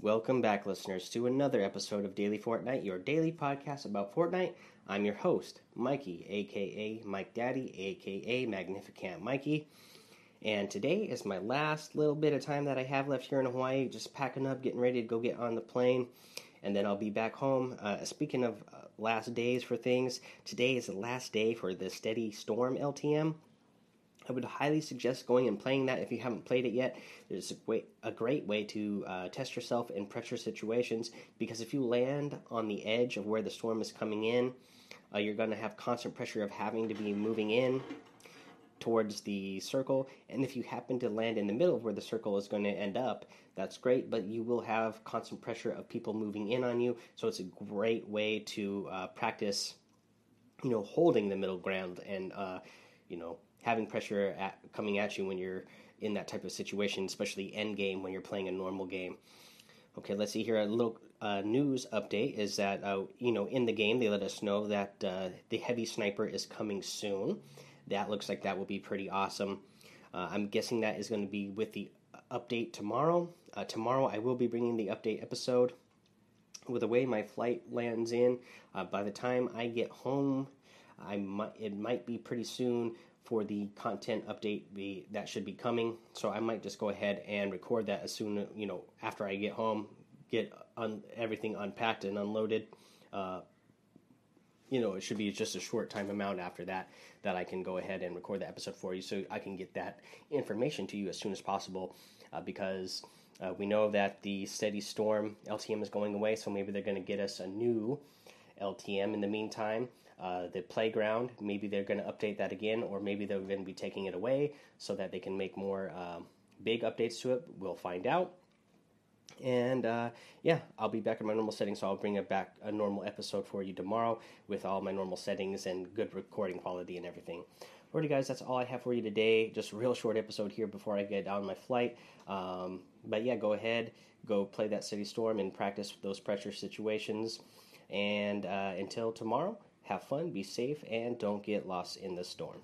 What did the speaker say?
Welcome back, listeners, to another episode of Daily Fortnite, your daily podcast about Fortnite. I'm your host, Mikey, aka Mike Daddy, aka Magnificent Mikey. And today is my last little bit of time that I have left here in Hawaii, just packing up, getting ready to go get on the plane, and then I'll be back home. Uh, speaking of uh, last days for things, today is the last day for the Steady Storm LTM. I would highly suggest going and playing that if you haven't played it yet. It's a great, a great way to uh, test yourself in pressure situations because if you land on the edge of where the storm is coming in, uh, you're going to have constant pressure of having to be moving in towards the circle. And if you happen to land in the middle of where the circle is going to end up, that's great, but you will have constant pressure of people moving in on you. So it's a great way to uh, practice, you know, holding the middle ground and, uh, you know, having pressure at, coming at you when you're in that type of situation, especially end game when you're playing a normal game. Okay, let's see here. A little uh, news update is that uh, you know in the game they let us know that uh, the heavy sniper is coming soon. That looks like that will be pretty awesome. Uh, I'm guessing that is going to be with the update tomorrow. Uh, tomorrow I will be bringing the update episode. With the way my flight lands in, uh, by the time I get home, I might it might be pretty soon for the content update be that should be coming. So I might just go ahead and record that as soon you know after I get home, get un- everything unpacked and unloaded. Uh, you know, it should be just a short time amount after that that I can go ahead and record the episode for you, so I can get that information to you as soon as possible. Uh, because uh, we know that the Steady Storm LTM is going away, so maybe they're going to get us a new LTM in the meantime. Uh, the playground, maybe they're going to update that again, or maybe they're going to be taking it away so that they can make more um, big updates to it. We'll find out. And uh, yeah, I'll be back in my normal settings, so I'll bring it back a normal episode for you tomorrow with all my normal settings and good recording quality and everything. Alrighty, guys, that's all I have for you today. Just a real short episode here before I get on my flight. Um, but yeah, go ahead, go play that Steady Storm and practice those pressure situations. And uh, until tomorrow, have fun, be safe, and don't get lost in the storm.